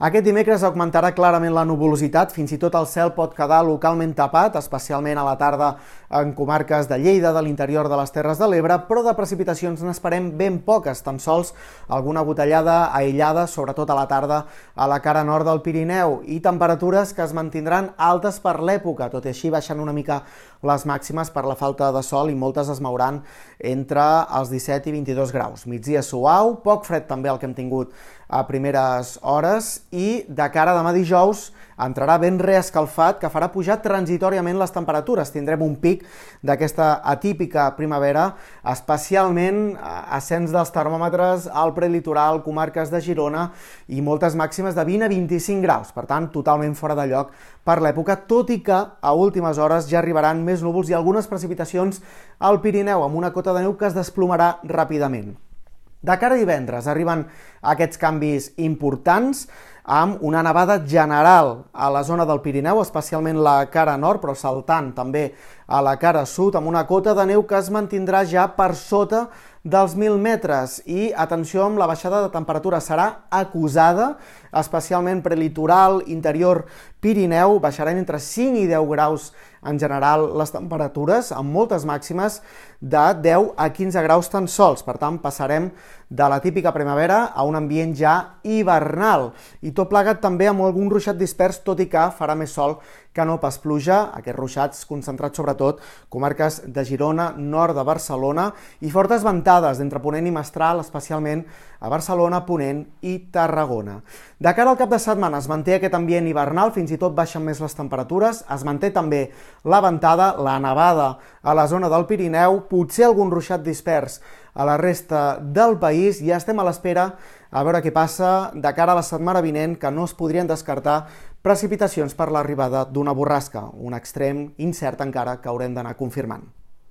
Aquest dimecres augmentarà clarament la nuvolositat, fins i tot el cel pot quedar localment tapat, especialment a la tarda en comarques de Lleida, de l'interior de les Terres de l'Ebre, però de precipitacions n'esperem ben poques, tan sols alguna botellada aïllada, sobretot a la tarda a la cara nord del Pirineu, i temperatures que es mantindran altes per l'època, tot i així baixant una mica les màximes per la falta de sol i moltes es mouran entre els 17 i 22 graus. Migdia suau, poc fred també el que hem tingut a primeres hores i de cara a demà dijous entrarà ben reescalfat que farà pujar transitoriament les temperatures. Tindrem un pic d'aquesta atípica primavera, especialment eh, ascens dels termòmetres al prelitoral, comarques de Girona i moltes màximes de 20 a 25 graus. Per tant, totalment fora de lloc per l'època, tot i que a últimes hores ja arribaran més núvols i algunes precipitacions al Pirineu, amb una cota de neu que es desplomarà ràpidament. De cara a divendres arriben aquests canvis importants amb una nevada general a la zona del Pirineu, especialment la cara nord, però saltant també a la cara sud, amb una cota de neu que es mantindrà ja per sota dels 1.000 metres i atenció amb la baixada de temperatura serà acusada, especialment prelitoral, interior, Pirineu, baixaran entre 5 i 10 graus en general les temperatures, amb moltes màximes de 10 a 15 graus tan sols. Per tant, passarem de la típica primavera a un ambient ja hivernal. I tot plegat també amb algun ruixat dispers, tot i que farà més sol que no pas pluja, aquests ruixats concentrats sobretot comarques de Girona, nord de Barcelona i fortes ventades d'entre Ponent i Mestral, especialment a Barcelona, Ponent i Tarragona. De cara al cap de setmana es manté aquest ambient hivernal, fins i tot baixen més les temperatures, es manté també la ventada, la nevada a la zona del Pirineu, potser algun ruixat dispers a la resta del país i ja estem a l'espera a veure què passa de cara a la setmana vinent, que no es podrien descartar precipitacions per l'arribada d'una borrasca, un extrem incert encara que haurem d'anar confirmant.